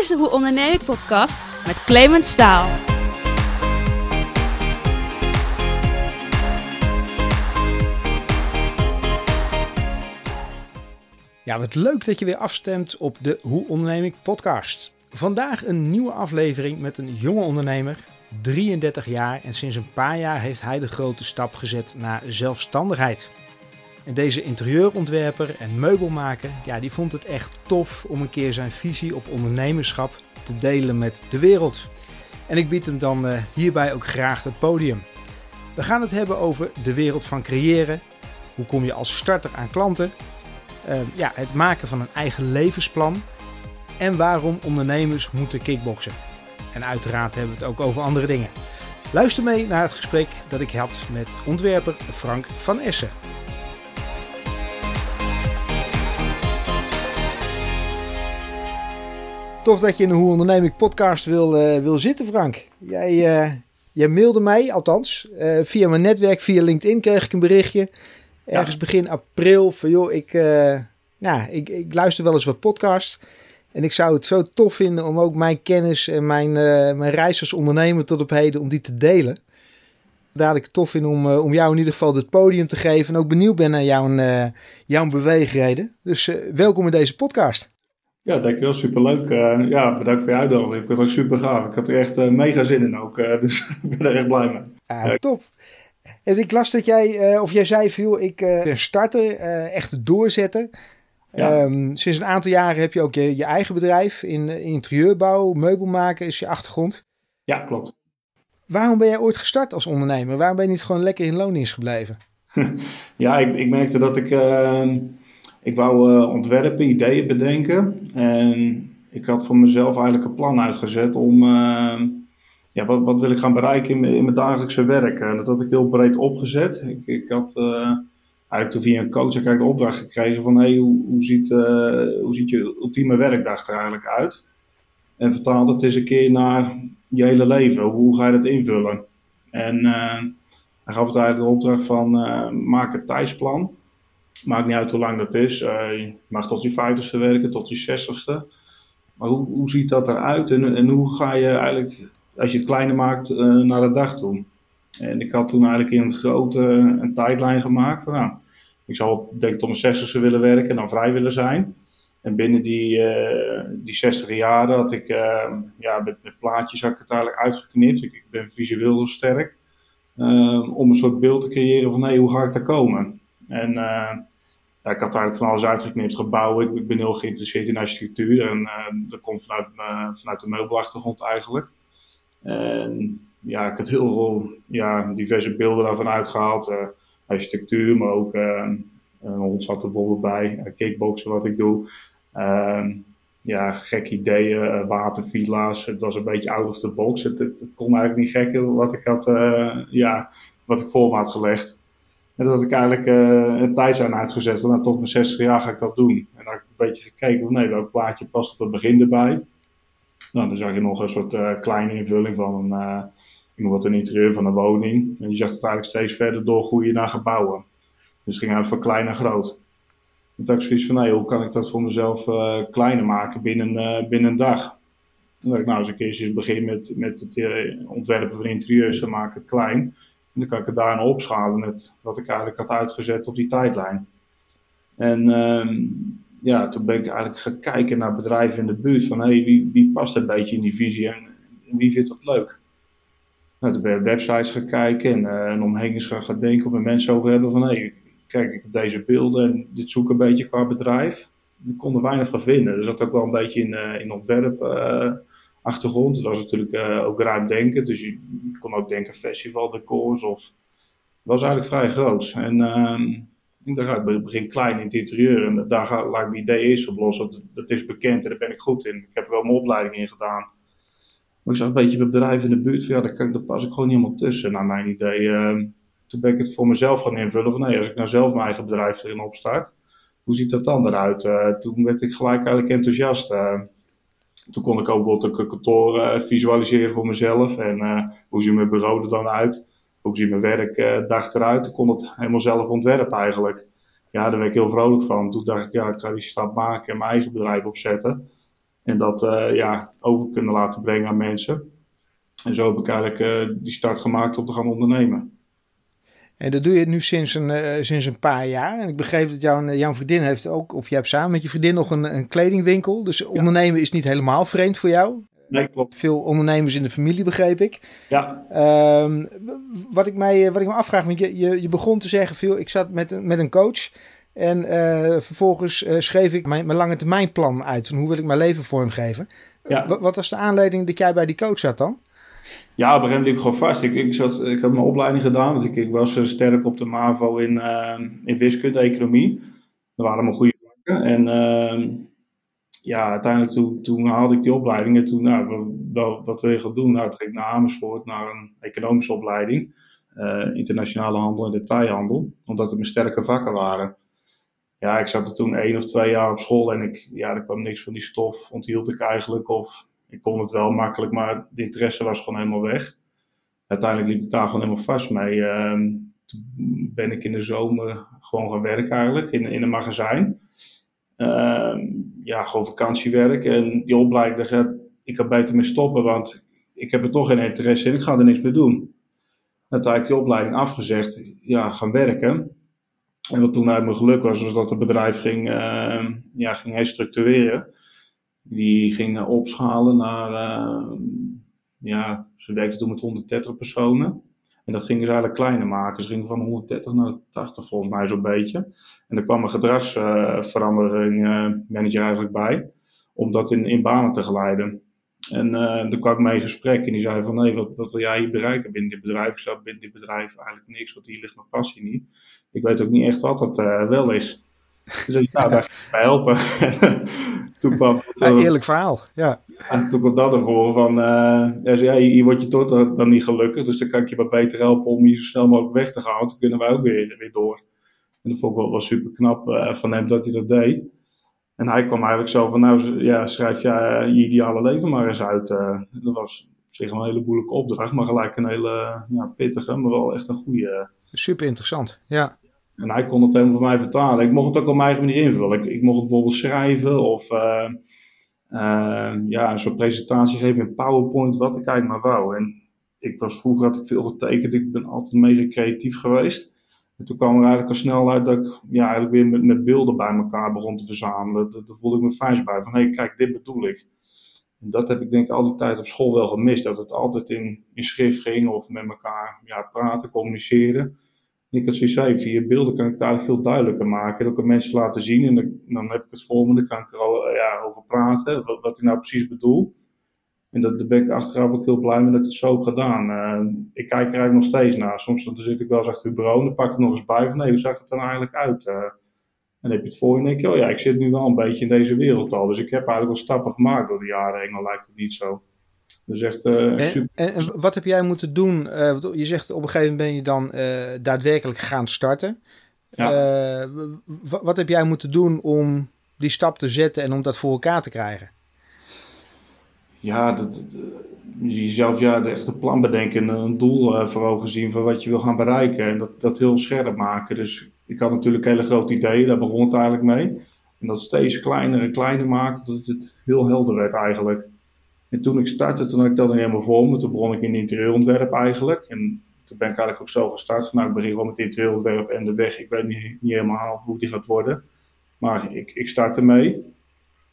is de Hoe Onderneem ik podcast met Clemens Staal. Ja, wat leuk dat je weer afstemt op de Hoe Onderneem ik podcast. Vandaag een nieuwe aflevering met een jonge ondernemer, 33 jaar en sinds een paar jaar heeft hij de grote stap gezet naar zelfstandigheid. En deze interieurontwerper en meubelmaker, ja, die vond het echt tof om een keer zijn visie op ondernemerschap te delen met de wereld. En ik bied hem dan uh, hierbij ook graag het podium. We gaan het hebben over de wereld van creëren. Hoe kom je als starter aan klanten? Uh, ja, het maken van een eigen levensplan. En waarom ondernemers moeten kickboksen. En uiteraard hebben we het ook over andere dingen. Luister mee naar het gesprek dat ik had met ontwerper Frank van Essen. Tof dat je in de Hoe Onderneem ik podcast wil, uh, wil zitten, Frank. Jij, uh, jij mailde mij, althans, uh, via mijn netwerk, via LinkedIn kreeg ik een berichtje. Ergens ja. begin april van joh, ik, nou, ik, ik luister wel eens wat podcasts. En ik zou het zo tof vinden om ook mijn kennis en mijn, mijn reis als ondernemer tot op heden, om die te delen. Daar ik het tof vind om, om jou in ieder geval het podium te geven. En ook benieuwd ben naar jouw, jouw beweegreden. Dus welkom in deze podcast. Ja, dankjewel. Superleuk. Uh, ja, bedankt voor je uitnodiging. Ik vind het ook super gaaf. Ik had er echt uh, mega zin in ook. Uh, dus ik ben er echt blij mee. Ah, top. En ik las dat jij, of jij zei veel, ik ben starter, echt doorzetten. Ja. Um, sinds een aantal jaren heb je ook je, je eigen bedrijf in, interieurbouw, meubelmaken is je achtergrond. Ja, klopt. Waarom ben jij ooit gestart als ondernemer? Waarom ben je niet gewoon lekker in loondienst gebleven? ja, ik, ik merkte dat ik ehm, ik wou uh, ontwerpen, ideeën bedenken. En ik had voor mezelf eigenlijk een plan uitgezet om. Uh, ja, wat, wat wil ik gaan bereiken in, in mijn dagelijkse werk? En dat had ik heel breed opgezet. Ik, ik had uh, eigenlijk toen via een coach ik de opdracht gekregen van hey, hoe, hoe, ziet, hoe ziet je ultieme werkdag er eigenlijk uit? En vertaal dat eens een keer naar je hele leven. Hoe ga je dat invullen? En hij gaf het eigenlijk de opdracht van maak een tijdsplan. Maakt niet uit hoe lang dat is. Uh, je mag tot je vijftigste werken, tot je zestigste. Maar hoe, hoe ziet dat eruit en, en hoe ga je eigenlijk, als je het kleiner maakt, uh, naar de dag toe? En ik had toen eigenlijk in het grote een tijdlijn gemaakt. Van, nou, ik zou denk ik tot mijn zestigste willen werken en dan vrij willen zijn. En binnen die, uh, die 60 jaren had ik, ja, met, met plaatjes had ik het eigenlijk uitgeknipt. Ik, ik ben visueel heel sterk. om een soort beeld te creëren van, hey, hoe ga ik daar komen? En ja, ik had eigenlijk van alles uitgeknipt, gebouwen. Ik, ben heel geïnteresseerd in architectuur en uh, dat komt vanuit, vanuit de meubelachtergrond eigenlijk. En ja, ik had heel veel ja, diverse beelden daarvan uitgehaald. Uh, architectuur, maar ook een hond zat er bijvoorbeeld bij. kickboksen wat ik doe. Ehm, ja, gekke ideeën, watervilla's. Het was een beetje out of the box. Het, het, kon eigenlijk niet gekker wat ik had, ja, wat ik voor me had gelegd. En dat ik eigenlijk uh, een tijdslijn uitgezet van nou, tot mijn 60 jaar ga ik dat doen. En dan heb ik een beetje gekeken van nee, welk plaatje past op het begin erbij. Nou, dan zag je nog een soort uh, kleine invulling van een, wat een interieur van een woning. En je zag het eigenlijk steeds verder doorgroeien naar gebouwen. Dus het ging eigenlijk van klein naar groot. En toen ik zoiets van nee, hoe kan ik dat voor mezelf kleiner maken binnen, binnen een dag. Dan dacht ik nou, als ik eerst eens begin met, met het ontwerpen van interieurs, dan maak ik het klein. En dan kan ik het daarna opschalen met wat ik eigenlijk had uitgezet op die tijdlijn. En uh, ja, toen ben ik eigenlijk gaan kijken naar bedrijven in de buurt. Van hey, wie, wie past een beetje in die visie en, wie vindt dat leuk? Nou, toen ben ik websites gaan kijken en, uh, en omheen eens gaan, denken of er mensen over hebben van hé, hey, kijk ik heb deze beelden en dit zoek een beetje qua bedrijf. Ik kon er weinig van vinden. Er zat ook wel een beetje in, uh, in ontwerp uh, achtergrond. Dat was natuurlijk uh, ook ruim denken. Dus je, kon ook denken decors of... Het was eigenlijk vrij groot. En uh, ik dacht, ik begin klein in het interieur. En daar ga, laat ik mijn idee eerst op los. Dat is bekend en daar ben ik goed in. Ik heb er wel mijn opleiding in gedaan. Maar ik zag een beetje bedrijven in de buurt. Ja, daar, pas ik gewoon niet helemaal tussen, naar mijn idee. Uh, toen ben ik het voor mezelf gaan invullen. Van, als ik nou zelf mijn eigen bedrijf erin opstart. Hoe ziet dat dan eruit? Uh, toen werd ik gelijk eigenlijk enthousiast. Toen kon ik ook bijvoorbeeld een kantoor uh, visualiseren voor mezelf. En uh, hoe ziet mijn bureau er dan uit? Hoe ziet mijn werkdag uh, eruit? Ik kon het helemaal zelf ontwerpen eigenlijk. Ja, daar werd ik heel vrolijk van. Toen dacht ik, ja, ik ga die stap maken en mijn eigen bedrijf opzetten. En dat ja, over kunnen laten brengen aan mensen. En zo heb ik eigenlijk die start gemaakt om te gaan ondernemen. En dat doe je nu sinds een, uh, sinds een paar jaar. En ik begreep dat jouw, jouw vriendin heeft ook, of je hebt samen met je vriendin nog een, een kledingwinkel. Dus ondernemen is niet helemaal vreemd voor jou. Nee, klopt. Veel ondernemers in de familie, begreep ik. Ja. Um, wat, ik mij, wat ik me afvraag, want je, je, je begon te zeggen, veel, ik zat met, met een coach. En uh, vervolgens uh, schreef ik mijn, mijn lange termijnplan uit. Van hoe wil ik mijn leven vormgeven. Ja. Wat was de aanleiding dat jij bij die coach zat dan? Ja, op een gegeven moment ik gewoon vast. Ik, ik, ik had mijn opleiding gedaan, want ik, ik was eh, sterk op de MAVO in, uh, in wiskunde, economie. Dat waren mijn goede vakken. En uh, ja, uiteindelijk toen, toen haalde ik die opleiding. En toen, nou, wat, wat wil je gaan doen? Nou, toen ging ik naar Amersfoort, naar een economische opleiding. Uh, internationale handel en detailhandel. Omdat het mijn sterke vakken waren. Ja, ik zat er toen één of twee jaar op school en ik, ja, er kwam niks van die stof, onthield ik eigenlijk. Of ik kon het wel makkelijk, maar de interesse was gewoon helemaal weg. Uiteindelijk liep ik daar gewoon helemaal vast mee. Ehm, toen ben ik in de zomer gewoon gaan werken eigenlijk, in, in een magazijn. Ehm, ja, gewoon vakantiewerk. En die opleiding, daar ik kan beter mee stoppen, want ik heb er toch geen interesse in. Ik ga er niks mee doen. Uiteindelijk die opleiding afgezegd, ja, gaan werken. En wat toen uit mijn geluk was, was dat het bedrijf ging, uh, ja, ging herstructureren. Die ging opschalen naar, uh, ja, ze werkte toen met 130 personen. En dat gingen ze eigenlijk kleiner maken. Ze gingen van 130 naar 80 volgens mij zo'n beetje. En er kwam een gedragsverandering uh, manager eigenlijk bij. Om dat in, in banen te geleiden. En uh, toen kwam ik mee in gesprek en die zei van nee, wat, wat wil jij hier bereiken binnen dit bedrijf? Ik zei binnen dit bedrijf eigenlijk niks, want hier ligt mijn passie niet. Ik weet ook niet echt wat dat wel is. Dus ik nou, daar ga ik bij helpen. toen kwam het, uh, eerlijk verhaal, ja. En toen kwam dat ervoor van, uh, ja, hier word je toch dan niet gelukkig, dus dan kan ik je wat beter helpen om hier zo snel mogelijk weg te gaan, want dan kunnen wij ook weer, weer door. En dat vond ik wel, wel super knap uh, van hem dat hij dat deed. En hij kwam eigenlijk zo van, nou ja, schrijf jij je ideale leven maar eens uit. dat was op zich een hele moeilijke opdracht, maar gelijk een hele ja, pittige, maar wel echt een goede. Super interessant, ja. En hij kon het helemaal voor mij vertalen. Ik mocht het ook op mijn eigen manier invullen. Ik, ik mocht het bijvoorbeeld schrijven of uh, ja, een soort presentatie geven in PowerPoint, wat ik eigenlijk maar wou. En ik was vroeger had ik veel getekend. Ik ben altijd mega creatief geweest. En toen kwam er eigenlijk al snel uit dat ik ja, eigenlijk weer met, met beelden bij elkaar begon te verzamelen. Daar, voelde ik me fijn bij. Van hé, hey, kijk, dit bedoel ik. En dat heb ik denk ik al die tijd op school wel gemist. Dat het altijd in, in schrift ging of met elkaar ja, praten, communiceren ik had zoiets zei, via beelden kan ik het eigenlijk veel duidelijker maken. En ook aan mensen laten zien. En dan, dan heb ik het volgende, kan ik er al eh, ja, over praten. Wat, wat ik nou precies bedoel. En dat, daar ben ik achteraf ook heel blij mee dat het zo heb gedaan. Uh, ik kijk er eigenlijk nog steeds naar. Soms dan zit ik wel eens achter het bureau en dan pak ik nog eens bij van nee, hoe zag het er nou eigenlijk uit? Uh, en dan heb je het voor je en denk oh ja, ik zit nu wel een beetje in deze wereld al. Dus ik heb eigenlijk wel stappen gemaakt door de jaren heen, al lijkt het niet zo. Dus echt uh, en, super. En, wat heb jij moeten doen? Uh, je zegt op een gegeven moment ben je dan uh, daadwerkelijk gaan starten. Ja. wat heb jij moeten doen om die stap te zetten en om dat voor elkaar te krijgen? Ja, dat, jezelf ja, echt een plan bedenken, een doel voor ogen zien van wat je wil gaan bereiken en dat, dat heel scherp maken. Dus ik had natuurlijk hele grote ideeën, daar begon het eigenlijk mee. En dat steeds kleiner en kleiner maken, dat het heel helder werd eigenlijk. En toen ik startte, toen had ik dat nog helemaal voor me. Toen begon ik in interieurontwerp eigenlijk. En toen ben ik eigenlijk ook zo gestart. Nou, ik begin gewoon met interieurontwerp en de weg. Ik weet niet, niet helemaal hoe die gaat worden. Maar ik, ik start ermee.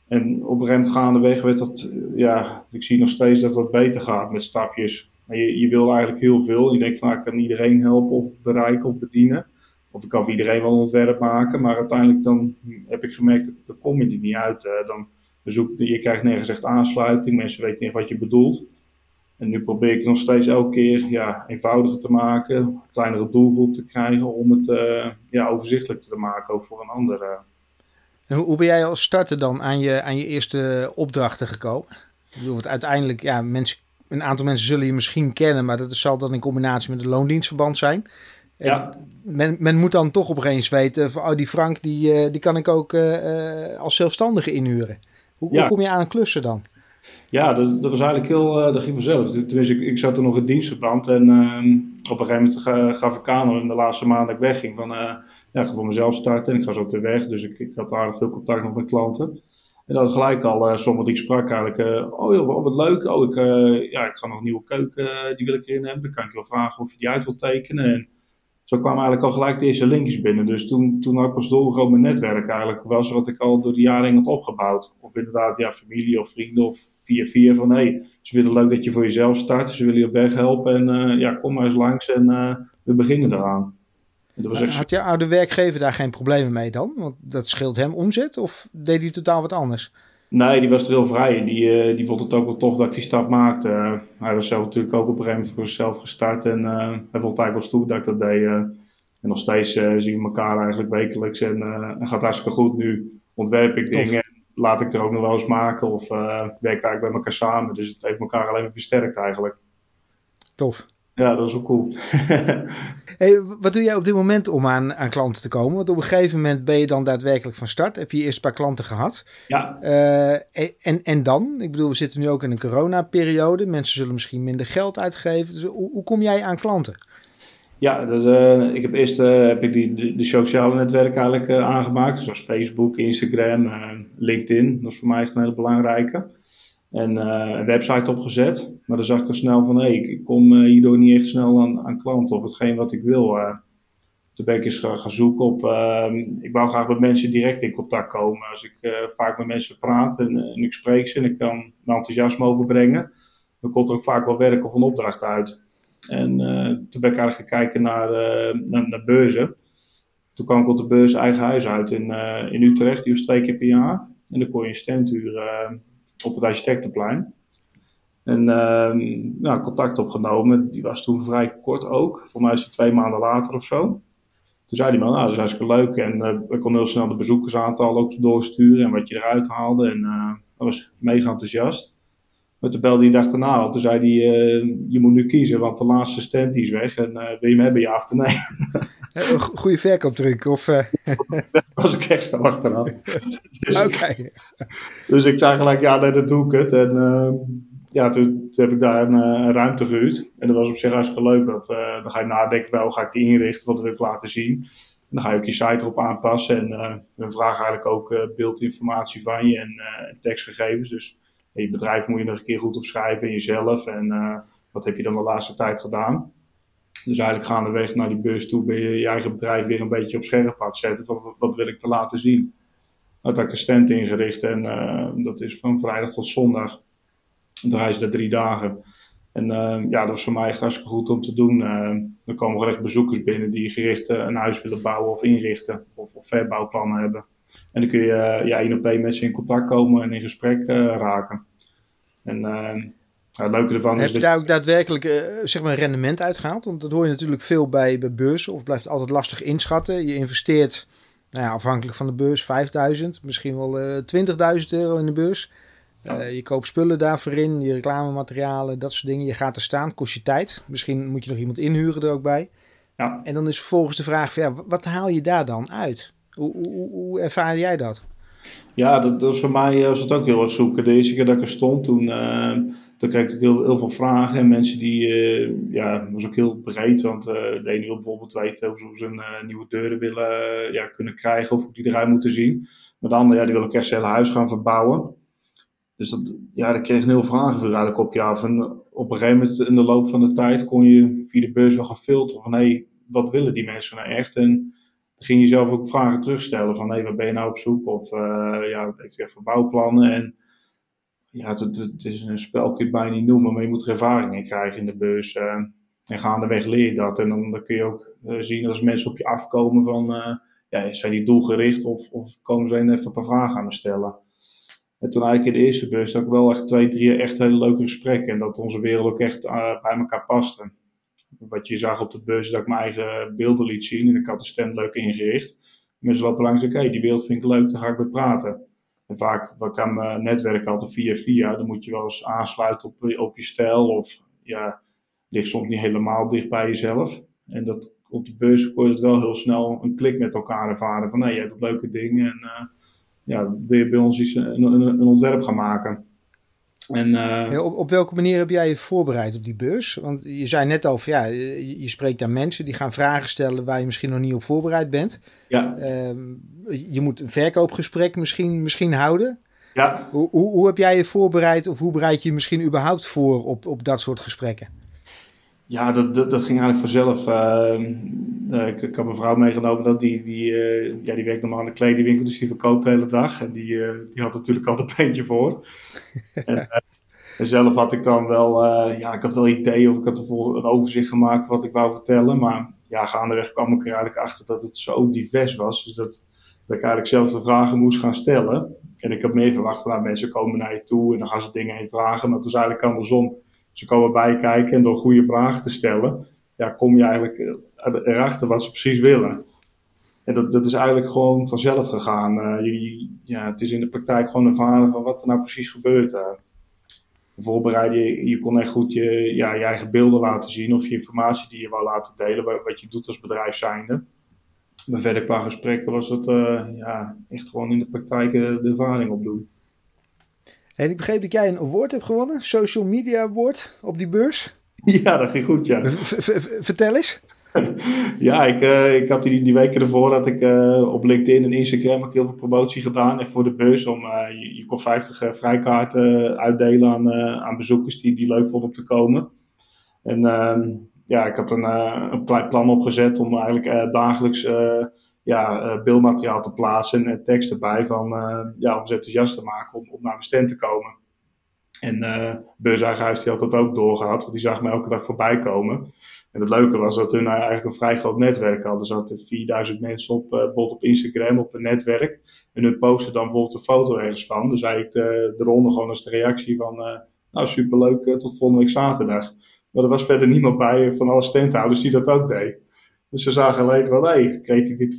En op een gegeven gaandeweg werd dat, ja, ik zie nog steeds dat dat beter gaat met stapjes. Maar je, je wil eigenlijk heel veel. Je denkt van, nou, ik kan iedereen helpen of bereiken of bedienen. Of ik kan voor iedereen wel een ontwerp maken. Maar uiteindelijk dan heb ik gemerkt, dan kom je er niet uit. dan, je krijgt nergens echt aansluiting, mensen weten niet wat je bedoelt. En nu probeer ik nog steeds elke keer ja, eenvoudiger te maken, kleinere doelgroep te krijgen om het uh, ja, overzichtelijk te maken, ook voor een ander. Eh. En hoe ben jij als starter dan aan je, aan je eerste opdrachten gekomen? Ik bedoel, want uiteindelijk, ja, mensen, een aantal mensen zullen je misschien kennen, maar dat zal dan in combinatie met een loondienstverband zijn. ja. Men, men moet dan toch opeens weten van, oh, die Frank, die, uh, die kan ik ook als zelfstandige inhuren. Hoe, hoe kom je aan klussen dan? Ja, dat, dat was eigenlijk heel, uh, dat ging vanzelf. Tenminste, ik, ik zat er nog in dienstverband en uh, op een gegeven moment gaf ik aan in de laatste maand dat ik wegging van, uh, ja, ik ga voor mezelf starten en ik ga zo op de weg. Dus ik, ik had aardig veel contact nog met klanten. En dat gelijk al, uh, sommigen die ik sprak eigenlijk, oh joh, wat leuk, oh ik, ja, ik ga nog een nieuwe keuken, die wil ik erin hebben. Dan kan ik wel vragen of je die uit wilt tekenen. En zo kwamen eigenlijk al gelijk de eerste linkjes binnen. Dus toen, toen had ik pas doorgegaan mijn netwerk eigenlijk, zo wat ik al door de jaren had opgebouwd. Of inderdaad, ja, familie of vrienden of via via van, hé, hey, ze willen leuk dat je voor jezelf start, ze willen je op weg helpen en ja, kom maar eens langs en we beginnen eraan. Had je oude werkgever daar geen problemen mee dan? Want dat scheelt hem omzet of deed hij totaal wat anders? Nee, die was er heel vrij. Die, uh, die vond het ook wel tof dat ik die stap maakte. Uh, hij was zelf natuurlijk ook op een gegeven moment voor zichzelf gestart. En uh, hij vond het eigenlijk wel stoer dat ik dat deed. en nog steeds zien we elkaar eigenlijk wekelijks. En het gaat hartstikke goed. Nu ontwerp ik tof. dingen. Laat ik er ook nog wel eens maken. Of werken eigenlijk bij elkaar samen. Dus het heeft elkaar alleen maar versterkt eigenlijk. Tof. Ja, dat is wel cool. hey, wat doe jij op dit moment om aan, aan klanten te komen? Want op een gegeven moment ben je dan daadwerkelijk van start. Heb je eerst een paar klanten gehad. Ja. Uh, en, en dan? Ik bedoel, we zitten nu ook in een coronaperiode. Mensen zullen misschien minder geld uitgeven. Dus hoe, hoe kom jij aan klanten? Ja, uh, ik heb eerst uh, heb ik die, de, de, sociale netwerken eigenlijk aangemaakt. Zoals Facebook, Instagram, LinkedIn. Dat is voor mij echt een hele belangrijke en uh, een website opgezet. Maar dan zag ik al snel van, hé, ik kom uh, hierdoor niet echt snel aan, aan klanten of hetgeen wat ik wil. Uh, toen ben ik eens gaan, gaan zoeken op, ehm, ik wou graag met mensen direct in contact komen. Als ik vaak met mensen praat en, en, ik spreek ze en ik kan mijn enthousiasme overbrengen, dan komt er ook vaak wel werk of een opdracht uit. En toen ben ik eigenlijk gaan kijken naar, naar, naar, beurzen. Toen kwam ik op de beurs Eigen Huis uit in, in Utrecht, die was twee keer per jaar. En dan kon je een standuur op het architectenplein. En uh, nou, contact opgenomen. Die was toen vrij kort ook. Voor mij is het twee maanden later of zo. Toen zei hij maar, nou, dat is hartstikke leuk. En uh, ik kon heel snel de bezoekersaantal ook doorsturen en wat je eruit haalde. En uh, dat was mega enthousiast. Maar toen belde hij op. Toen zei hij, uh, je moet nu kiezen, want de laatste stand die is weg. En wil je hem hebben, ja of nee? Goede verkooptruc, of... Uh... dat was ik echt zo achteraf. dus, Oké. Dus ik zei gelijk, ja, nee, dat doe ik het. En uh, ja, toen, toen, heb ik daar een, een, ruimte gehuurd. En dat was op zich hartstikke leuk. Uh, dan ga je nadenken, wel ga ik die inrichten, wat wil ik laten zien. En dan ga je ook je site erop aanpassen. En we vragen eigenlijk ook beeldinformatie van je en tekstgegevens. Dus je bedrijf moet je nog een keer goed opschrijven en jezelf. En wat heb je dan de laatste tijd gedaan. Dus eigenlijk gaandeweg naar die beurs toe ben je je eigen bedrijf weer een beetje op scherp aan zetten. Van wat wil ik te laten zien. Dat heb ik een stand ingericht en uh, dat is van vrijdag tot zondag. Dan reis er drie dagen. En uh, ja, dat was voor mij echt hartstikke goed om te doen. Uh, er komen gericht bezoekers binnen die gericht een huis willen bouwen of inrichten. Of, of verbouwplannen hebben. En dan kun je ja, één op één met ze in contact komen en in gesprek raken. En het leuke ervan Heb je daar ook daadwerkelijk uh, zeg maar rendement uitgehaald? Want dat hoor je natuurlijk veel bij, bij beurzen of blijft altijd lastig inschatten. Je investeert, nou ja, afhankelijk van de beurs, 5000, misschien wel uh, eh, 20.000 euro in de beurs. Uh, je koopt spullen daarvoor in, je reclamematerialen, dat soort dingen. Je gaat er staan, kost je tijd. Misschien moet je nog iemand inhuren er ook bij. Ja. En dan is vervolgens de vraag van, ja, wat haal je daar dan uit? Hoe, hoe, hoe ervaar jij dat? Ja, dat, dat was voor mij was het ook heel erg zoeken. De eerste keer dat ik er stond, toen toen kreeg ik heel, heel veel vragen en mensen die, uh, ja, was ook heel breed, want uh, de ene wil bijvoorbeeld weten hoe ze een uh, nieuwe deuren willen ja, kunnen krijgen of hoe die eruit moeten zien. Maar de andere, ja, die wil ook echt zijn hele huis gaan verbouwen. Dus dat, ja, daar kreeg ik heel veel vragen voor eigenlijk op je af. Op een gegeven moment in de loop van de tijd kon je via de beurs wel gaan filteren van, hé, hey, wat willen die mensen nou echt? En dan ging je zelf ook vragen terugstellen van, hé, hey, waar ben je nou op zoek? Of, ja, heeft je verbouwplannen? En ja, het, het, is een spel, kun je het bijna niet noemen, maar je moet er ervaring in krijgen in de beurs. Uh, en gaandeweg leer je dat. En dan, dan kun je ook uh, zien als mensen op je afkomen van, uh, ja, zijn die doelgericht of, of komen ze even een paar vragen aan me stellen. En toen eigenlijk in de eerste beurs had ik wel echt twee, drie echt hele leuke gesprekken. En dat onze wereld ook echt bij elkaar paste. Wat je zag op de beurs, dat ik mijn eigen beelden liet zien. En ik had de stand leuk ingericht. Mensen lopen langs oké, die beeld vind ik leuk, daar ga ik mee praten. En vaak kan mijn netwerk altijd via via. Dan moet je wel eens aansluiten op, op je stijl. Of ja, ligt soms niet helemaal dicht bij jezelf. En dat, op de beurs kon je het wel heel snel een klik met elkaar ervaren. Van hé, jij doet leuke dingen. En uh, ja, wil je bij ons iets, een, een ontwerp gaan maken. En, uh, op, op, welke manier heb jij je voorbereid op die beurs? Want je zei net al, ja, je, je, spreekt aan mensen die gaan vragen stellen waar je misschien nog niet op voorbereid bent. Ja. Uh, je moet een verkoopgesprek misschien, misschien houden. Ja. Hoe, hoe, hoe heb jij je voorbereid of hoe bereid je je misschien überhaupt voor op, op dat soort gesprekken? Ja, dat, dat, dat ging eigenlijk vanzelf. Ehm, eh, ik, ik had mijn vrouw meegenomen, dat die, die, uh, ja, die werkt normaal in de kledingwinkel, dus die verkoopt de hele dag. En die, uh, die had natuurlijk al een beentje voor. en, en, zelf had ik dan wel, ja, ik had wel ideeën of ik had ervoor een overzicht gemaakt wat ik wou vertellen. Maar ja, gaandeweg kwam ik er eigenlijk achter dat het zo divers was. Dus dat, dat ik eigenlijk zelf de vragen moest gaan stellen. En ik had meer verwacht van nou, mensen komen naar je toe en dan gaan ze dingen heen vragen. Maar het was eigenlijk andersom. Ze komen bij kijken en door goede vragen te stellen, ja, kom je eigenlijk eh, erachter wat ze precies willen. En dat, dat is eigenlijk gewoon vanzelf gegaan. Uh, je, ja, het is in de praktijk gewoon ervaren van wat er nou precies gebeurt. Voorbereiden, je, kon echt goed je, ja, je eigen beelden laten zien of je informatie die je wou laten delen, wat je doet als bedrijf zijnde. Maar verder qua gesprekken was uh, ja, echt gewoon in de praktijk de ervaring opdoen. En ik begreep dat jij een award hebt gewonnen, Social Media Award, op die beurs. Ja, dat ging goed, ja. vertel eens. ja, ik, uh, ik had die, die weken ervoor dat ik uh, op LinkedIn en Instagram ook heel veel promotie gedaan. En voor de beurs om, uh, je, je, kon 50 vrijkaarten uitdelen aan, aan bezoekers die, die leuk vonden om te komen. En ehm, ja, ik had een, een plan opgezet om eigenlijk dagelijks ja, uh, beeldmateriaal te plaatsen en tekst erbij van, uh, ja, om ze enthousiast te maken om, om naar mijn stand te komen. En uh, beurseigenhuis die had dat ook doorgehad, want die zag me elke dag voorbij komen. En het leuke was dat hun eigenlijk een vrij groot netwerk hadden. Er zaten 4000 mensen op, bijvoorbeeld op Instagram, op een netwerk. En hun posten dan bijvoorbeeld een foto ergens van. Dus eigenlijk de, eronder gewoon als de reactie van, nou superleuk, tot volgende week zaterdag. Maar er was verder niemand bij van alle standhouders die dat ook deed. Dus ze zagen alleen wel, hé, creatief,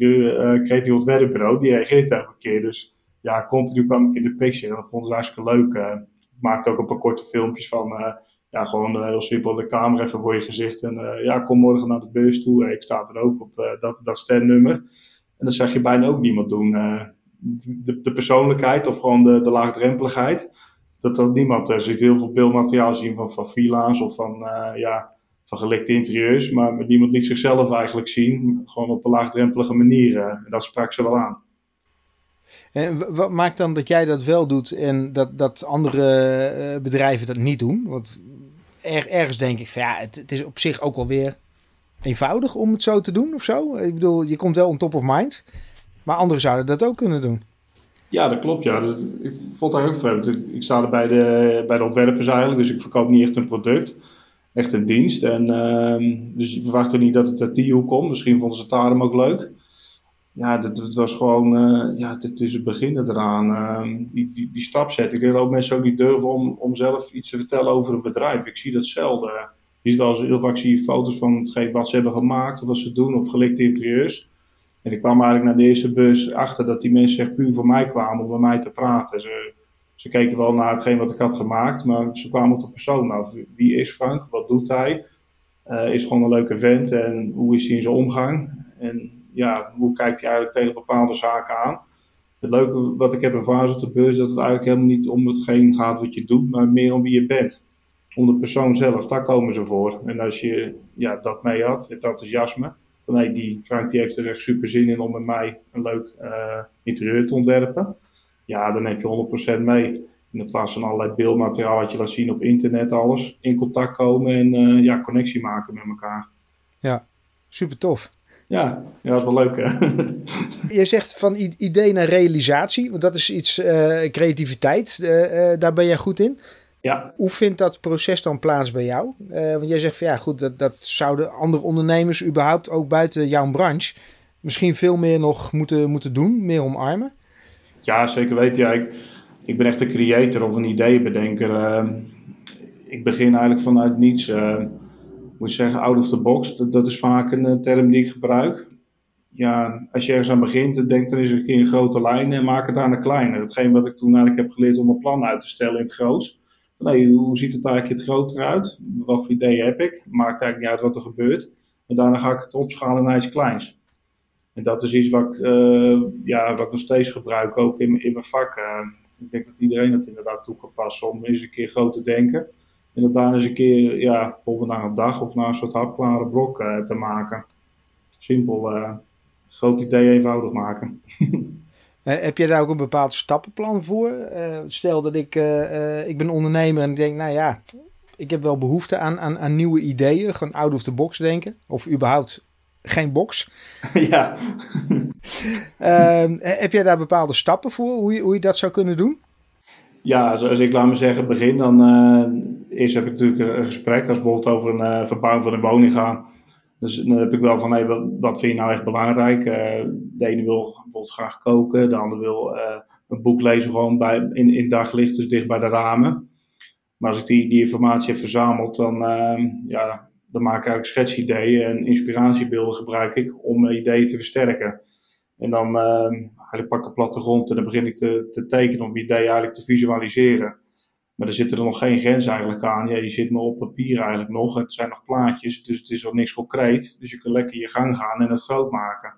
creatief ontwerpbureau, die reageert elke keer. Dus ja, continu kwam ik in de picture en dat vonden ze hartstikke leuk. Uh, maakte ook een paar korte filmpjes van, uh, ja, gewoon heel simpel de camera even voor je gezicht. En ja, kom morgen naar de beurs toe. ik sta er ook op dat, dat standnummer. En dat zag je bijna ook niemand doen. De, de, persoonlijkheid of gewoon de, de laagdrempeligheid. Dat had niemand. Er zit heel veel beeldmateriaal zien van, van villa's of van, ja, van gelikte interieurs, maar niemand liet zichzelf eigenlijk zien, gewoon op een laagdrempelige manier. Eh, en dat sprak ze wel aan. En wat maakt dan dat jij dat wel doet en dat, dat andere eh, bedrijven dat niet doen? Want er, ergens denk ik van ja, het, het, is op zich ook wel weer eenvoudig om het zo te doen of zo. Ik bedoel, je komt wel on top of mind, maar anderen zouden dat ook kunnen doen. Ja, dat klopt. Ja. Dat, ik vond dat ook vreemd. Ik sta er bij de, bij de ontwerpers eigenlijk, dus ik verkoop niet echt een product echt een dienst. En, uh, dus je verwachtte niet dat het uit die komt. Misschien vonden ze het daarom ook leuk. Ja, het was gewoon, uh, ja, het is het begin eraan. Uh, die, die, die stap zetten. Ik dat mensen ook niet durven om, om zelf iets te vertellen over een bedrijf. Ik zie dat zelden. Je ziet wel eens, heel vaak zie je foto's van wat ze hebben gemaakt, of wat ze doen, of gelikte interieurs. En ik kwam eigenlijk naar de eerste bus achter dat die mensen echt puur voor mij kwamen om met mij te praten. Ze, ze keken wel naar hetgeen wat ik had gemaakt, maar ze kwamen op de persoon Nou, Wie is Frank? Wat doet hij? Uh, is gewoon een leuke vent en hoe is hij in zijn omgang? En ja, hoe kijkt hij eigenlijk tegen bepaalde zaken aan? Het leuke wat ik heb ervaren op de beurs, is dat het eigenlijk helemaal niet om hetgeen gaat wat je doet, maar meer om wie je bent. Om de persoon zelf, daar komen ze voor. En als je ja, dat mee had, het enthousiasme, van hey, die Frank die heeft er echt super zin in om met mij een leuk uh, interieur te ontwerpen ja, dan heb je 100% mee. In plaats van allerlei beeldmateriaal wat je laat zien op internet, alles. In contact komen en uh, ja, connectie maken met elkaar. Ja, super tof. Ja, ja dat is wel leuk hè. Je zegt van idee naar realisatie, want dat is iets, uh, creativiteit, uh, daar ben jij goed in. Ja. Hoe vindt dat proces dan plaats bij jou? want jij zegt van ja goed, dat, dat zouden andere ondernemers überhaupt ook buiten jouw branche misschien veel meer nog moeten, moeten doen, meer omarmen. Ja, zeker weten. Ja, ik, ik ben echt een creator of een ideeënbedenker. Uh, ik begin eigenlijk vanuit niets. Uh, moet je zeggen, out of the box. Dat, dat is vaak een eh, term die ik gebruik. Ja, als je ergens aan begint, dan denk dan is een keer een grote lijn en maak het daarna kleiner. Hetgeen wat ik toen eigenlijk heb geleerd om een plan uit te stellen in het groots. Hoe ziet het eigenlijk het groter uit? Wat voor ideeën heb ik? Maakt eigenlijk niet uit wat er gebeurt. En daarna ga ik het opschalen naar iets kleins. En dat is iets wat ik, uh, ja, wat ik nog steeds gebruik, ook in, in mijn vak. Uh, ik denk dat iedereen het inderdaad toe kan passen om eens een keer groot te denken. En dat daar eens een keer, ja, bijvoorbeeld na een dag of na een soort hapklare blok uh, te maken. Simpel, groot idee eenvoudig maken. heb je daar ook een bepaald stappenplan voor? stel dat ik, ik ben ondernemer en ik denk, nou ja, ik heb wel behoefte aan, aan, aan nieuwe ideeën. Gewoon out of the box denken. Of überhaupt geen box. Ja. Ehm, heb jij daar bepaalde stappen voor, hoe je, hoe je dat zou kunnen doen? Ja, zoals ik laat me zeggen begin, dan uh, eerst heb ik natuurlijk een gesprek als bijvoorbeeld over een uh, verbouwing van een woning gaan. Dus dan heb ik wel van, hey, wat, vind je nou echt belangrijk? Uh, de ene wil bijvoorbeeld graag koken, de ander wil een boek lezen gewoon bij, in, in daglicht, dus dicht bij de ramen. Maar als ik die, die informatie heb verzameld, dan, ehm, ja, dan maak ik eigenlijk schets-ideeën en inspiratiebeelden gebruik ik om mijn ideeën te versterken. En dan uh, eigenlijk pak ik een plattegrond en dan begin ik te, te tekenen om ideeën eigenlijk te visualiseren. Maar er zitten er nog geen grens eigenlijk aan. Ja, die zit maar op papier eigenlijk nog. Het zijn nog plaatjes, dus het is nog niks concreet. Dus je kunt lekker je gang gaan en het groot maken.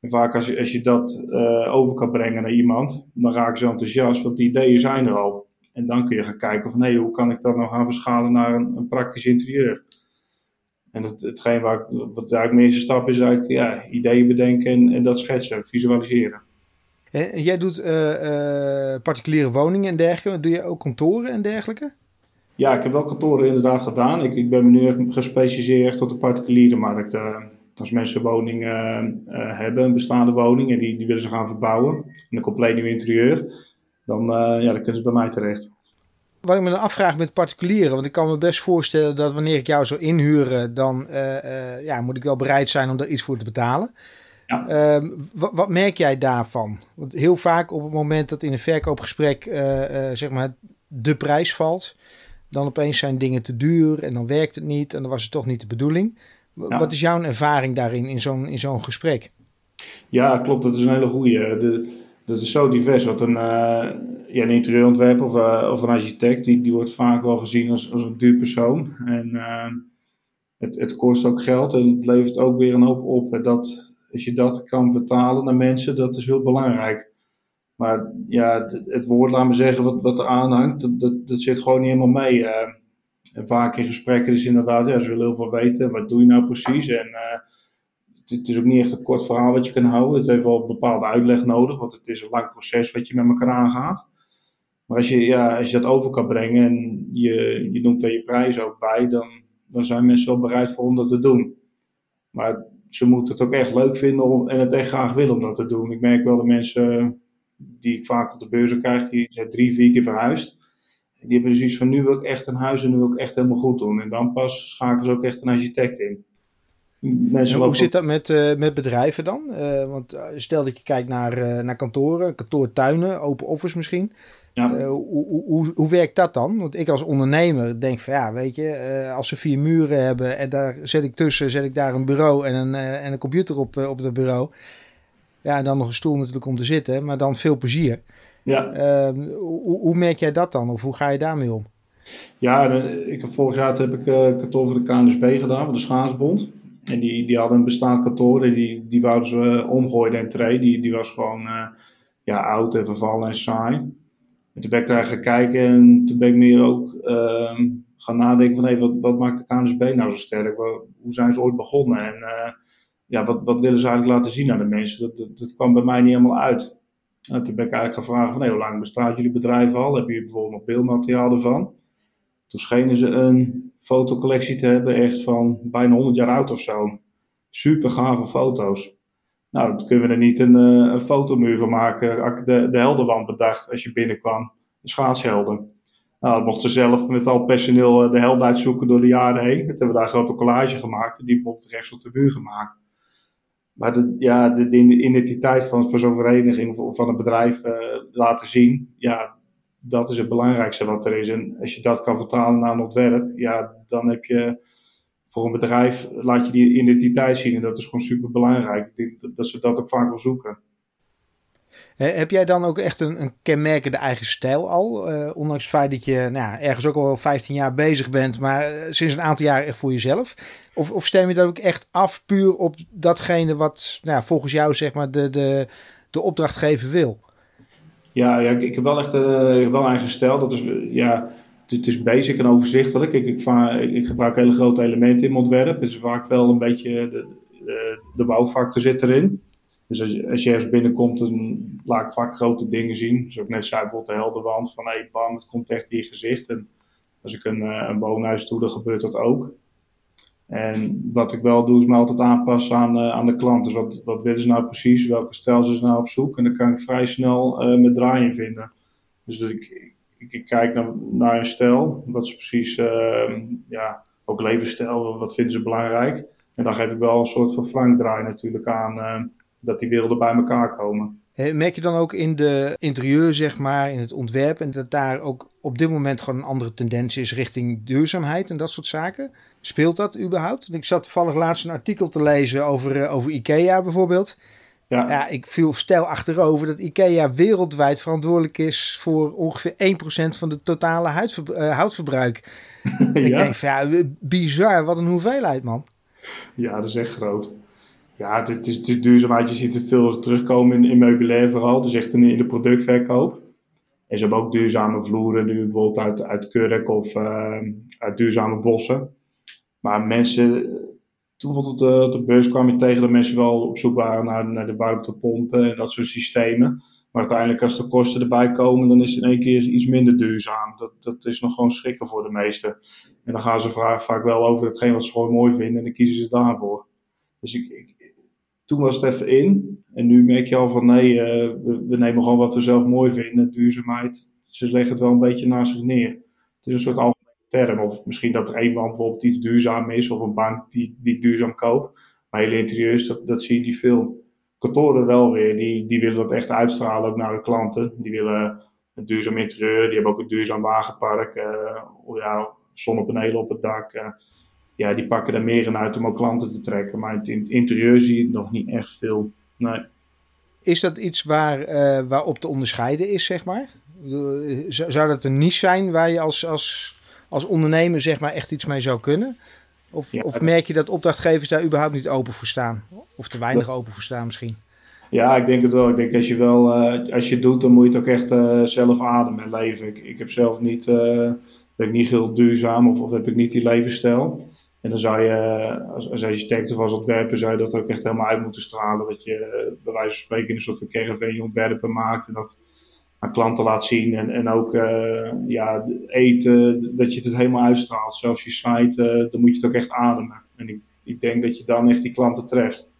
En vaak als je, als je dat uh, over kan brengen naar iemand, dan raken ze enthousiast, want die ideeën zijn er al. En dan kun je gaan kijken van, nee, hoe kan ik dat nou gaan verschalen naar een, een praktisch interieur? En het, hetgeen waar ik, wat eigenlijk mijn eerste stap is, eigenlijk ja, ideeën bedenken en, en dat schetsen, visualiseren. En jij doet uh, uh, particuliere woningen en dergelijke. Doe je ook kantoren en dergelijke? Ja, ik heb wel kantoren inderdaad gedaan. Ik, ik ben me nu echt gespecialiseerd tot de particuliere markt. Uh, als mensen woningen hebben, een bestaande woning, en die, die willen ze gaan verbouwen. In een compleet nieuw interieur. Dan, ja, dan kunnen ze bij mij terecht. Wat ik me dan afvraag met particulieren, want ik kan me best voorstellen dat wanneer ik jou zou inhuren, dan uh, uh, ja, moet ik wel bereid zijn om daar iets voor te betalen. Ja. Uh, wat, wat, merk jij daarvan? Want heel vaak op het moment dat in een verkoopgesprek uh, zeg maar de prijs valt, dan opeens zijn dingen te duur en dan werkt het niet en dan was het toch niet de bedoeling. Ja. Wat is jouw ervaring daarin in zo'n in zo'n gesprek? Ja, klopt. Dat is een hele goede. Dat is zo divers. Wat een, ja, een interieurontwerper of, uh, of een architect, die, die wordt vaak wel gezien als, als een duur persoon. En uh, het, het kost ook geld en het levert ook weer een hoop op. En dat, als je dat kan vertalen naar mensen, dat is heel belangrijk. Maar ja, het, woord, laat me zeggen, wat, wat er aanhangt, dat, dat, dat zit gewoon niet helemaal mee. Uh, en vaak in gesprekken is inderdaad, ja, ze willen heel veel weten. Wat doe je nou precies? En het is ook niet echt een kort verhaal wat je kan houden. Het heeft wel een bepaalde uitleg nodig, want het is een lang proces wat je met elkaar aangaat. Maar als je, ja, als je dat over kan brengen en je, je noemt daar je prijs ook bij, dan, dan zijn mensen wel bereid voor om dat te doen. Maar ze moeten het ook echt leuk vinden en het echt graag willen om dat te doen. Ik merk wel de mensen die ik vaak op de beurzen krijg, die zijn drie, vier keer verhuisd. Die hebben dus iets van nu wil ik echt een huis en nu wil ik echt helemaal goed doen. En dan pas schakelen ze ook echt een architect in. Mensen hoe zit dat met, uh, met bedrijven dan? Uh, want stel dat je kijkt naar, uh, naar kantoren, kantoortuinen, open office misschien. Ja. Hoe, hoe, hoe werkt dat dan? Want ik als ondernemer denk van ja, weet je, als ze vier muren hebben en daar zet ik tussen, zet ik daar een bureau en een, en een computer op, op het bureau. Ja, en dan nog een stoel natuurlijk om te zitten, maar dan veel plezier. Ja. Ehm, hoe, hoe merk jij dat dan? Of hoe ga je daarmee om? Ja, ik heb vorig jaar heb ik kantoor voor de KNSB gedaan, van de Schaatsbond. En die, die hadden een bestaand kantoor en die, die wouden ze omgooien en tree. Die, die was gewoon ja, oud en vervallen en saai. En toen ben ik daar gaan kijken en toen ben ik meer ook uh, gaan nadenken van hey, wat, wat maakt de KNSB nou zo sterk? Hoe zijn ze ooit begonnen? En uh, ja, wat, wat willen ze eigenlijk laten zien aan de mensen? Dat, dat, dat kwam bij mij niet helemaal uit. En toen ben ik eigenlijk gaan vragen van hey, hoe lang bestaat jullie bedrijf al? Heb je bijvoorbeeld nog beeldmateriaal ervan? Toen schenen ze een fotocollectie te hebben echt van bijna 100 jaar oud of zo. Super gave foto's. Nou, dan kunnen we er niet een, uh, een fotomuur van maken. De, de heldenwand bedacht als je binnenkwam. De schaatshelden. Nou, dan mochten ze zelf met al personeel eh, de helden uitzoeken door de jaren heen. Toen hebben we daar een grote collage gemaakt. Die bijvoorbeeld rechts op de muur gemaakt. Maar de, ja, de, de identiteit van, van zo'n vereniging of van een bedrijf uh, laten zien. Ja, dat is het belangrijkste wat er is. En als je dat kan vertalen naar een ontwerp. Ja, dan heb je voor een bedrijf laat je die identiteit zien en dat is gewoon super belangrijk. Dat ze dat ook vaak wel zoeken. Heb jij dan ook echt een, een kenmerkende eigen stijl al? Uh, ondanks het feit dat je nou ja, ergens ook al 15 jaar bezig bent, maar eh, sinds een aantal jaar echt voor jezelf? Of, of stem je dat ook echt af puur op datgene wat nou, volgens jou zeg maar, de, de, de opdrachtgever wil? Ja, ja ik, heb wel echt uh, wel een eigen stijl. Dat is ja, het is basic en overzichtelijk. Ik, ik, ik, gebruik hele grote elementen in mijn ontwerp. Het is vaak wel een beetje de, de, bouwfactor zit erin. Dus als je, ergens binnenkomt, dan laat ik vaak grote dingen zien. Zoals ik net zei, bijvoorbeeld de helderwand. Van hey, bam, het komt echt in je gezicht. En als ik een, een woonhuis doe, dan gebeurt dat ook. En wat ik wel doe, is me altijd aanpassen aan, uh, aan de klant. Dus wat, wat willen ze nou precies? Welke stijl ze nou op zoek? En dan kan ik vrij snel uh, met draaien vinden. Dus dat ik, ik, kijk naar, naar een stijl. Wat ze precies, uh, ja, ook levensstijl, wat vinden ze belangrijk? En dan geef ik wel een soort van flankdraai natuurlijk aan, dat die werelden bij elkaar komen. Merk je dan ook in de interieur, zeg maar, in het ontwerp, en dat daar ook op dit moment gewoon een andere tendens is richting duurzaamheid en dat soort zaken? Speelt dat überhaupt? Ik zat toevallig laatst een artikel te lezen over, uh, over IKEA bijvoorbeeld. Ja. ja, ik viel stijl achterover dat IKEA wereldwijd verantwoordelijk is voor ongeveer 1% van de totale huidver, uh, houtverbruik. ja. Ik denk van ja, bizar, wat een hoeveelheid man. Ja, dat is echt groot. Ja, het is, duurzaamheid. Je ziet het veel terugkomen in, in meubilair vooral. Dus echt in, de productverkoop. En ze hebben ook duurzame vloeren nu bijvoorbeeld uit, uit kurk of uh, uit duurzame bossen. Maar mensen, toen op de, de beurs kwam je tegen dat mensen wel op zoek waren naar, naar de warmtepompen en dat soort systemen. Maar uiteindelijk als de kosten erbij komen, dan is het in één keer iets minder duurzaam. Dat, dat is nog gewoon schrikken voor de meesten. En dan gaan ze vaak wel over hetgeen wat ze gewoon mooi vinden en dan kiezen ze daarvoor. Dus ik, ik, toen was het even in. En nu merk je al van nee, uh, we, we, nemen gewoon wat we zelf mooi vinden. Duurzaamheid. Ze leggen het wel een beetje naast zich neer. Het is een soort term. Of misschien dat er één wand bijvoorbeeld iets duurzaam is, of een bank die, die duurzaam koopt. Maar hele interieurs, dat, dat zie je niet veel. Kantoren wel weer, die, die willen dat echt uitstralen ook naar de klanten. Die willen een duurzaam interieur, die hebben ook een duurzaam wagenpark, uh, ja, zonnepanelen op het dak. Uh, ja, die pakken er meer in uit om ook klanten te trekken. Maar in het interieur zie je nog niet echt veel. Nee. Is dat iets waar, uh, waarop te onderscheiden is, zeg maar? Zou dat een niche zijn waar je als, als als ondernemer zeg maar echt iets mee zou kunnen? Of, of merk je dat opdrachtgevers daar überhaupt niet open voor staan? Of te weinig open voor staan misschien? Ja, ik denk het wel. Ik denk als je wel, uh, als je het doet, dan moet je het ook echt uh, zelf ademen en leven. Ik, ik heb zelf niet, ben ik niet heel duurzaam of, of heb ik niet die levensstijl. En dan zou je, als, als architect of als ontwerper, zou je dat ook echt helemaal uit moeten stralen. Dat je bij wijze van spreken een soort van caravan ontwerpen maakt. En dat, aan klanten laat zien. En, en ook uh, ja, eten, dat je het helemaal uitstraalt. Zelfs je site, uh, dan moet je het ook echt ademen. En ik, ik denk dat je dan echt die klanten treft.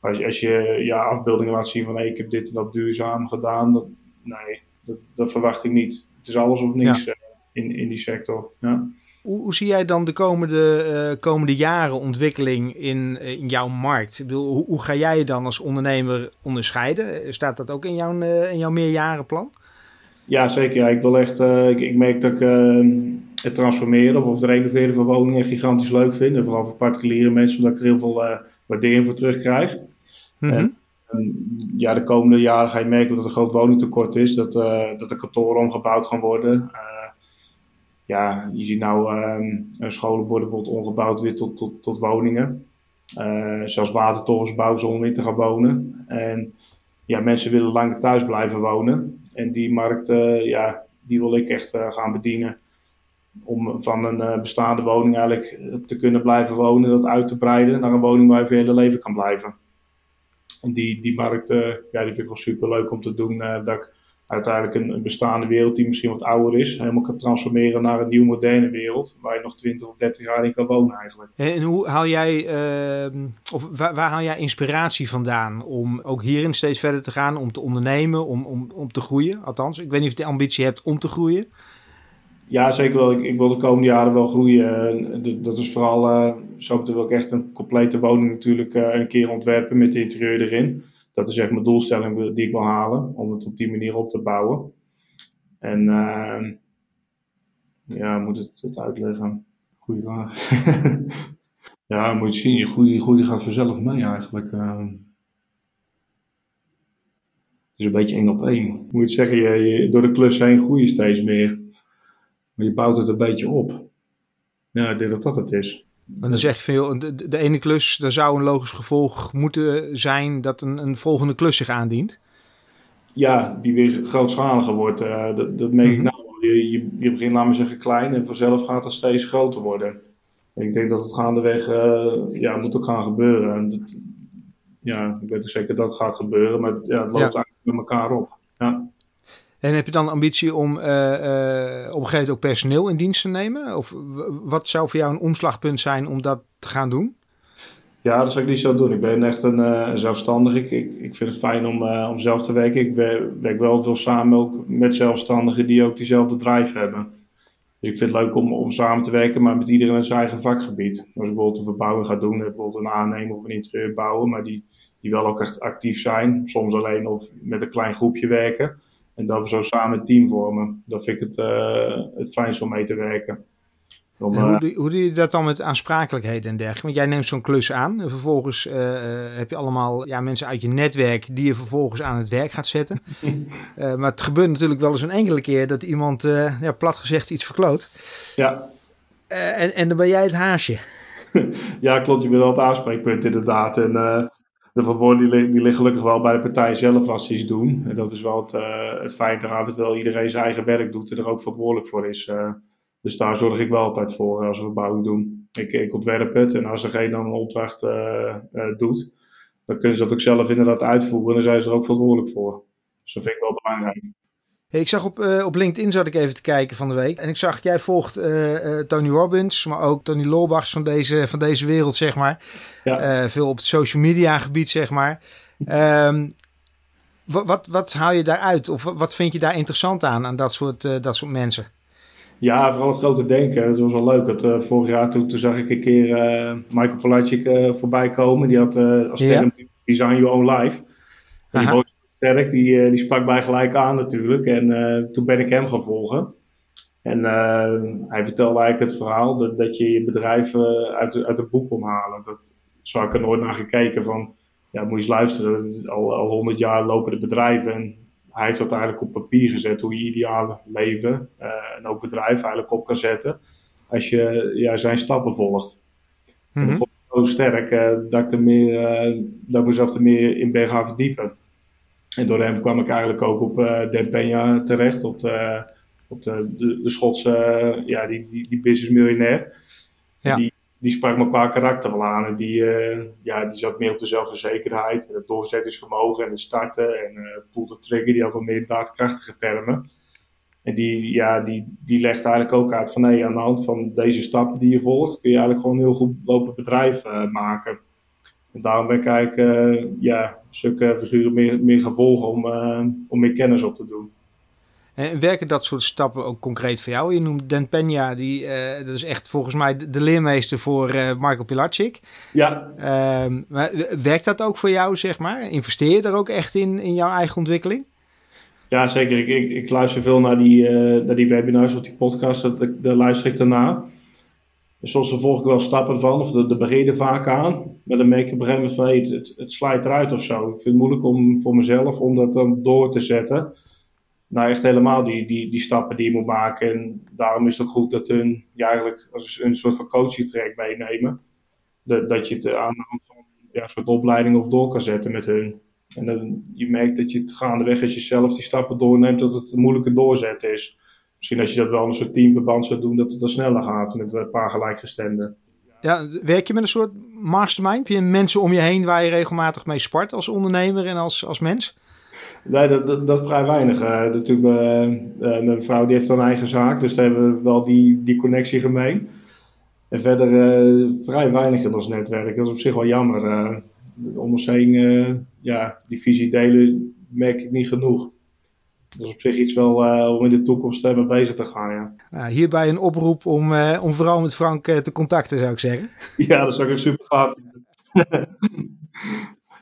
Als je, als je ja, afbeeldingen laat zien van hey, ik heb dit en dat duurzaam gedaan, dat, nee, dat, dat verwacht ik niet. Het is alles of niks ja. in, in die sector. Ja. Hoe, hoe, zie jij dan de komende, uh, komende jaren ontwikkeling in, in jouw markt? Ik bedoel, hoe, hoe, ga jij je dan als ondernemer onderscheiden? Staat dat ook in jouw, uh, in jouw meerjarenplan? Ja, zeker. Ja. Ik wil echt, uh, ik, ik, merk dat ik uh, het transformeren of, of het renoveren van woningen gigantisch leuk vind. En vooral voor particuliere mensen, omdat ik er heel veel waardering voor terugkrijg. Mm -hmm. en, ja, de komende jaren ga je merken dat er een groot woningtekort is. Dat, dat de kantoren omgebouwd gaan worden. Ja, je ziet nou ehm, scholen worden bijvoorbeeld omgebouwd weer tot, tot, tot woningen. zelfs watertorens bouwen ze om in te gaan wonen. En ja, mensen willen langer thuis blijven wonen. En die markt, uh, ja, die wil ik echt gaan bedienen. Om van een bestaande woning eigenlijk te kunnen blijven wonen, dat uit te breiden naar een woning waar je voor je hele leven kan blijven. En die, die markt, ja, die vind ik wel super leuk om te doen. dat ik uiteindelijk een, een, bestaande wereld die misschien wat ouder is, helemaal kan transformeren naar een nieuw moderne wereld, waar je nog 20 of 30 jaar in kan wonen eigenlijk. En hoe haal jij, uh, of waar, waar, haal jij inspiratie vandaan om ook hierin steeds verder te gaan, om te ondernemen, om, om, om te groeien? Althans, ik weet niet of je de ambitie hebt om te groeien. Ja, zeker wel. Ik, ik wil de komende jaren wel groeien. Dat is vooral, uh, zo wil ik echt een complete woning natuurlijk uh, een keer ontwerpen met de interieur erin dat is echt mijn doelstelling die ik wil halen, om het op die manier op te bouwen. En uh, ja, moet het, het uitleggen? Goeie vraag. ja, moet je zien, je groei, je groei gaat vanzelf mee eigenlijk. Het is een beetje één op één. Moet je zeggen, je, je, door de klus heen groei je steeds meer. Maar je bouwt het een beetje op. Ja, ik denk dat dat het is. En dan zeg je veel, de, de ene klus, daar zou een logisch gevolg moeten zijn dat een, een volgende klus zich aandient. Ja, die weer grootschaliger wordt. Uh, dat, dat merk mm -hmm. ik nou. Je, je, je begint, laten we zeggen, klein en vanzelf gaat het steeds groter worden. En ik denk dat het gaandeweg, uh, ja, moet ook gaan gebeuren. En dat, ja, ik weet zeker dat het gaat gebeuren, maar ja, het loopt eigenlijk met elkaar op. Ja. En heb je dan ambitie om uh, uh, op een gegeven moment ook personeel in dienst te nemen? Of wat zou voor jou een omslagpunt zijn om dat te gaan doen? Ja, dat zou ik niet zo doen. Ik ben echt een uh, zelfstandige. Ik, ik, ik, vind het fijn om, om zelf te werken. Ik werk wel veel samen ook met zelfstandigen die ook diezelfde drive hebben. Dus ik vind het leuk om, om samen te werken, maar met iedereen in zijn eigen vakgebied. Als ik bijvoorbeeld een verbouwing ga doen, bijvoorbeeld een aannemer of een interieur bouwen, maar die, die wel ook echt actief zijn. Soms alleen of met een klein groepje werken. En dat we zo samen een team vormen. Dat vind ik het, uh, het fijnst om mee te werken. Om, hoe, eh, doe, hoe doe je dat dan met aansprakelijkheid en dergelijke? Want jij neemt zo'n klus aan. En vervolgens uh, heb je allemaal ja, mensen uit je netwerk die je vervolgens aan het werk gaat zetten. uh, maar het gebeurt natuurlijk wel eens een enkele keer dat iemand, ja, plat gezegd, iets verkloot. Ja. en, en dan ben jij het haasje. ja, klopt. Je bent wel het aanspreekpunt inderdaad. En de verantwoordelijkheden die, liggen gelukkig wel bij de partij zelf als ze iets doen. En dat is wel het, uh, het fijn eraan dat wel iedereen zijn eigen werk doet en er ook verantwoordelijk voor is. Uh, dus daar zorg ik wel altijd voor als we verbouwing doen. Ik, ik ontwerp het en als er geen dan een opdracht doet, dan kunnen ze dat ook zelf inderdaad uitvoeren en dan zijn ze er ook verantwoordelijk voor. Dus dat vind ik wel belangrijk. Ik zag op, uh, op LinkedIn zat ik even te kijken van de week. En ik zag, jij volgt uh, uh, Tony Robbins, maar ook Tony Lolbachs van deze, van deze wereld, zeg maar. Ja. veel op het social media gebied, zeg maar. Um, wat, wat, wat haal je daaruit? Of wat vind je daar interessant aan, aan dat soort, dat soort mensen? Ja, vooral het grote denken. Dat was wel leuk. Dat, vorig jaar toen, toen zag ik een keer Michael Palacic voorbij komen. Die had als term. Design Your Own Life. En die Sterk, die, eh, die sprak mij gelijk aan natuurlijk. En eh, toen ben ik hem gaan volgen. En eh, hij vertelde eigenlijk het verhaal dat, dat je je bedrijf uit, uit het boek kon halen. Dat, zo had ik er nooit naar gekeken van, ja, moet je eens luisteren. Al, al 100 jaar lopen de bedrijven en hij heeft dat eigenlijk op papier gezet hoe je ideale leven en ook bedrijf eigenlijk op kan zetten als je ja, zijn stappen volgt. Mm -hmm. En dat vond ik zo sterk dat ik er meer, dat ik mezelf er meer in ben gaan verdiepen. En door hem kwam ik eigenlijk ook op uh, Den Peña terecht, op de, op de, de, de Schotse, ja, die, die, die businessmiljonair. Ja. Die, die sprak me qua karakter wel aan. En die, ja, die zat meer op de zelfverzekerheid en het doorzettingsvermogen en het starten. En uh, pull the trigger, die had wel meer daadkrachtige termen. En die, ja, die, die legt eigenlijk ook uit van nee, aan de hand van deze stappen die je volgt, kun je eigenlijk gewoon een heel goed lopen bedrijf uh, maken. En daarom ben ik eigenlijk uh, ja, zulke figuren meer, meer gaan volgen om, uh, om meer kennis op te doen. En werken dat soort stappen ook concreet voor jou? Je noemt Dan Peña, die, uh, dat is echt volgens mij de, leermeester voor uh, Michael Pilacic. Ja. Uh, maar werkt dat ook voor jou, zeg maar? Investeer je er ook echt in, in jouw eigen ontwikkeling? Ja, zeker. Ik, ik, ik luister veel naar die, naar die webinars of die podcasts, daar luister ik daarna. Soms volg ik wel stappen van, of de, de begin vaak aan. Maar dan merk ik op een gegeven moment van, het, het slijt eruit of zo. Ik vind het moeilijk om voor mezelf om dat dan door te zetten. Nou, echt helemaal die, die, die stappen die je moet maken. En daarom is het ook goed dat hun, ja, eigenlijk als een soort van coaching track meenemen. Dat, dat je het aan van ja, een soort opleiding of door kan zetten met hun. En dan, je merkt dat je het gaandeweg als je zelf die stappen doorneemt, dat het een moeilijke doorzetten is. Misschien als je dat wel in een soort teamverband zou doen, dat het dan sneller gaat met een paar gelijkgestemden. Ja, werk je met een soort mastermind? Heb je mensen om je heen waar je regelmatig mee spart als ondernemer en als, als mens? Nee, dat, dat, vrij weinig. Uh, natuurlijk, uh, mijn vrouw die heeft een eigen zaak, dus daar hebben we wel die, die connectie gemeen. En verder vrij weinig in ons netwerk. Dat is op zich wel jammer. om ons heen, ja, die visie delen merk ik niet genoeg. Dat is op zich iets wel uh, om in de toekomst mee bezig te gaan, ja. Nou, hierbij een oproep om, uh, om vooral met Frank te contacten, zou ik zeggen. Ja, dat zou ik super gaaf vinden.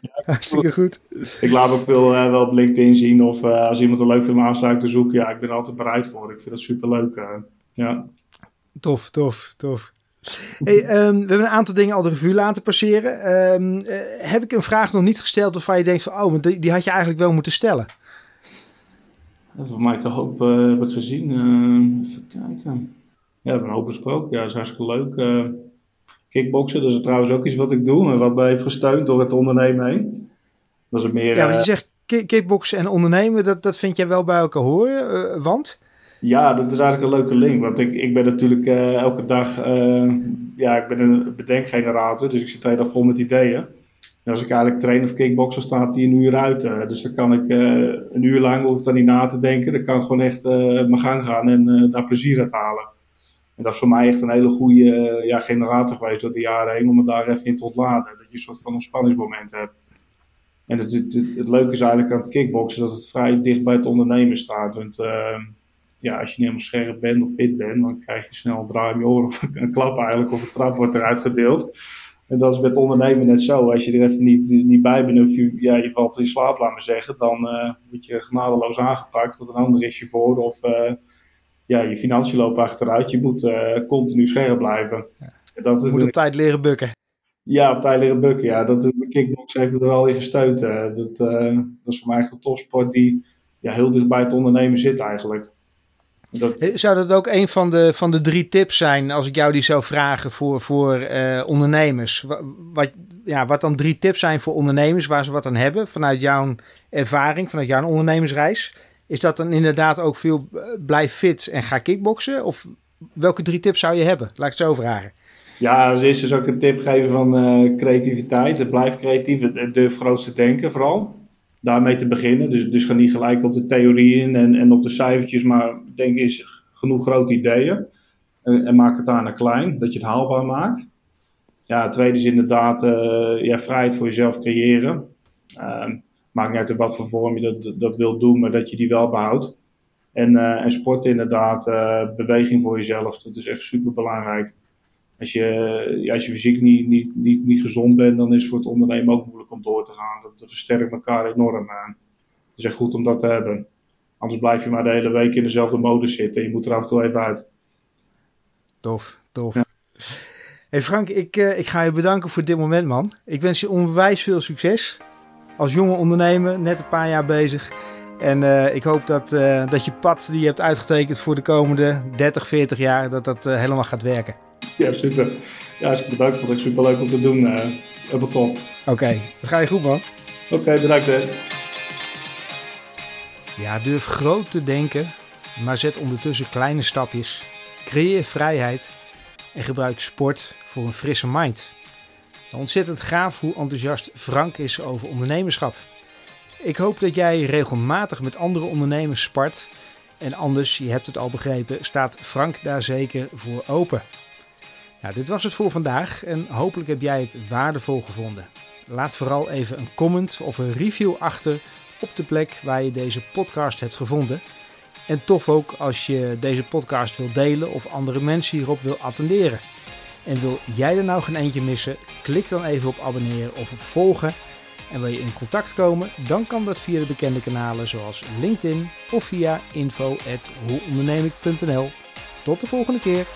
ja, Hartstikke goed. Ik laat ook veel, wel op LinkedIn zien of als iemand een leuk film aansluit te zoeken. Ja, ik ben er altijd bereid voor. Ik vind dat super leuk. ja. Tof, tof, tof. Hey, um, we hebben een aantal dingen al de revue laten passeren. Um, heb ik een vraag nog niet gesteld waarvan je denkt van, oh, die, die had je eigenlijk wel moeten stellen? Van een hoop uh, heb ik gezien. Uh, even kijken. Ja, we hebben een hoop besproken. Ja, dat is hartstikke leuk. Uh, kickboksen, dat is trouwens ook iets wat ik doe. En wat mij heeft gesteund door het ondernemen heen. Dat is meer... Ja, je zegt kickboksen en ondernemen, dat, dat vind jij wel bij elkaar horen. want? Ja, dat is eigenlijk een leuke link. Want ik, ik ben natuurlijk elke dag... ja, ik ben een bedenkgenerator. Dus ik zit de hele dag vol met ideeën. Als ik eigenlijk train of kickboksen, staat die een uur uit. dus dan kan ik een uur lang, hoef ik dan niet na te denken. Dan kan ik gewoon echt mijn gang gaan en daar plezier uit halen. En dat is voor mij echt een hele goede ja, generator geweest door de jaren heen, om het daar even in te ontladen. Dat je een soort van ontspanningsmoment hebt. En het, het, leuke is eigenlijk aan het kickboksen dat het vrij dicht bij het ondernemen staat. Want uh, ja, als je niet helemaal scherp bent of fit bent, dan krijg je snel een draai in je oren of een klap eigenlijk of een trap wordt eruit gedeeld. En dat is met ondernemen net zo. Als je er even niet, niet bij bent of je, ja, je valt in slaap, laat maar zeggen, dan uh, word je genadeloos aangepakt, want een ander is je voor of uh, ja, je financiën lopen achteruit. Je moet uh, continu scherp blijven. Ja. Dat je moet op tijd leren bukken. Ja, op tijd leren bukken. Ja, dat, de kickbox heeft me er wel in gesteund. Dat, dat is voor mij echt een topsport die ja, heel dicht bij het ondernemen zit eigenlijk. Dat... Zou dat ook een van de, van de drie tips zijn, als ik jou die zou vragen voor, voor uh, ondernemers? Wat, ja, wat dan drie tips zijn voor ondernemers waar ze wat aan hebben vanuit jouw ervaring, vanuit jouw ondernemersreis? Is dat dan inderdaad ook veel uh, blijf fit en ga kickboksen? Of welke drie tips zou je hebben? Laat ik het zo vragen. Ja, als eerste zou ik een tip geven van uh, creativiteit. Blijf creatief, durf groot te denken vooral daarmee te beginnen. Dus, dus ga niet gelijk op de theorieën en, en op de cijfertjes, maar denk eens genoeg grote ideeën. En, en maak het daarna klein, dat je het haalbaar maakt. Ja, het tweede is inderdaad uh, ja, vrijheid voor jezelf creëren. Uh, maakt niet uit wat voor vorm je dat, dat wilt doen, maar dat je die wel behoudt. En, uh, en sport inderdaad, eh, beweging voor jezelf, dat is echt super belangrijk. Als je, als je fysiek niet, niet, niet, niet gezond bent, dan is het voor het ondernemen ook moeilijk om door te gaan. Dat, dat versterkt elkaar enorm. Het is echt goed om dat te hebben. Anders blijf je maar de hele week in dezelfde modus zitten. Je moet er af en toe even uit. Tof, tof. Hey Frank, ik, uh, ik ga je bedanken voor dit moment, man. Ik wens je onwijs veel succes. Als jonge ondernemer, net een paar jaar bezig. En uh, ik hoop dat, uh, dat je pad die je hebt uitgetekend voor de komende 30, 40 jaar, dat dat helemaal gaat werken. Ja, super. Ja, ik bedankt. Vond ik super leuk om te doen. Uh, helemaal top. Oké, okay. dat ga je goed, man. Oké, okay, bedankt. Hè. Ja, durf groot te denken, maar zet ondertussen kleine stapjes. Creëer vrijheid en gebruik sport voor een frisse mind. Ontzettend gaaf hoe enthousiast Frank is over ondernemerschap. Ik hoop dat jij regelmatig met andere ondernemers spart. En anders, je hebt het al begrepen, staat Frank daar zeker voor open. Nou, dit was het voor vandaag en hopelijk heb jij het waardevol gevonden. Laat vooral even een comment of een review achter op de plek waar je deze podcast hebt gevonden. En tof ook als je deze podcast wil delen of andere mensen hierop wil attenderen. En wil jij er nou geen eentje missen? Klik dan even op abonneren of op volgen. En wil je in contact komen? Dan kan dat via de bekende kanalen zoals LinkedIn of via info.hoeondernemik.nl. Tot de volgende keer!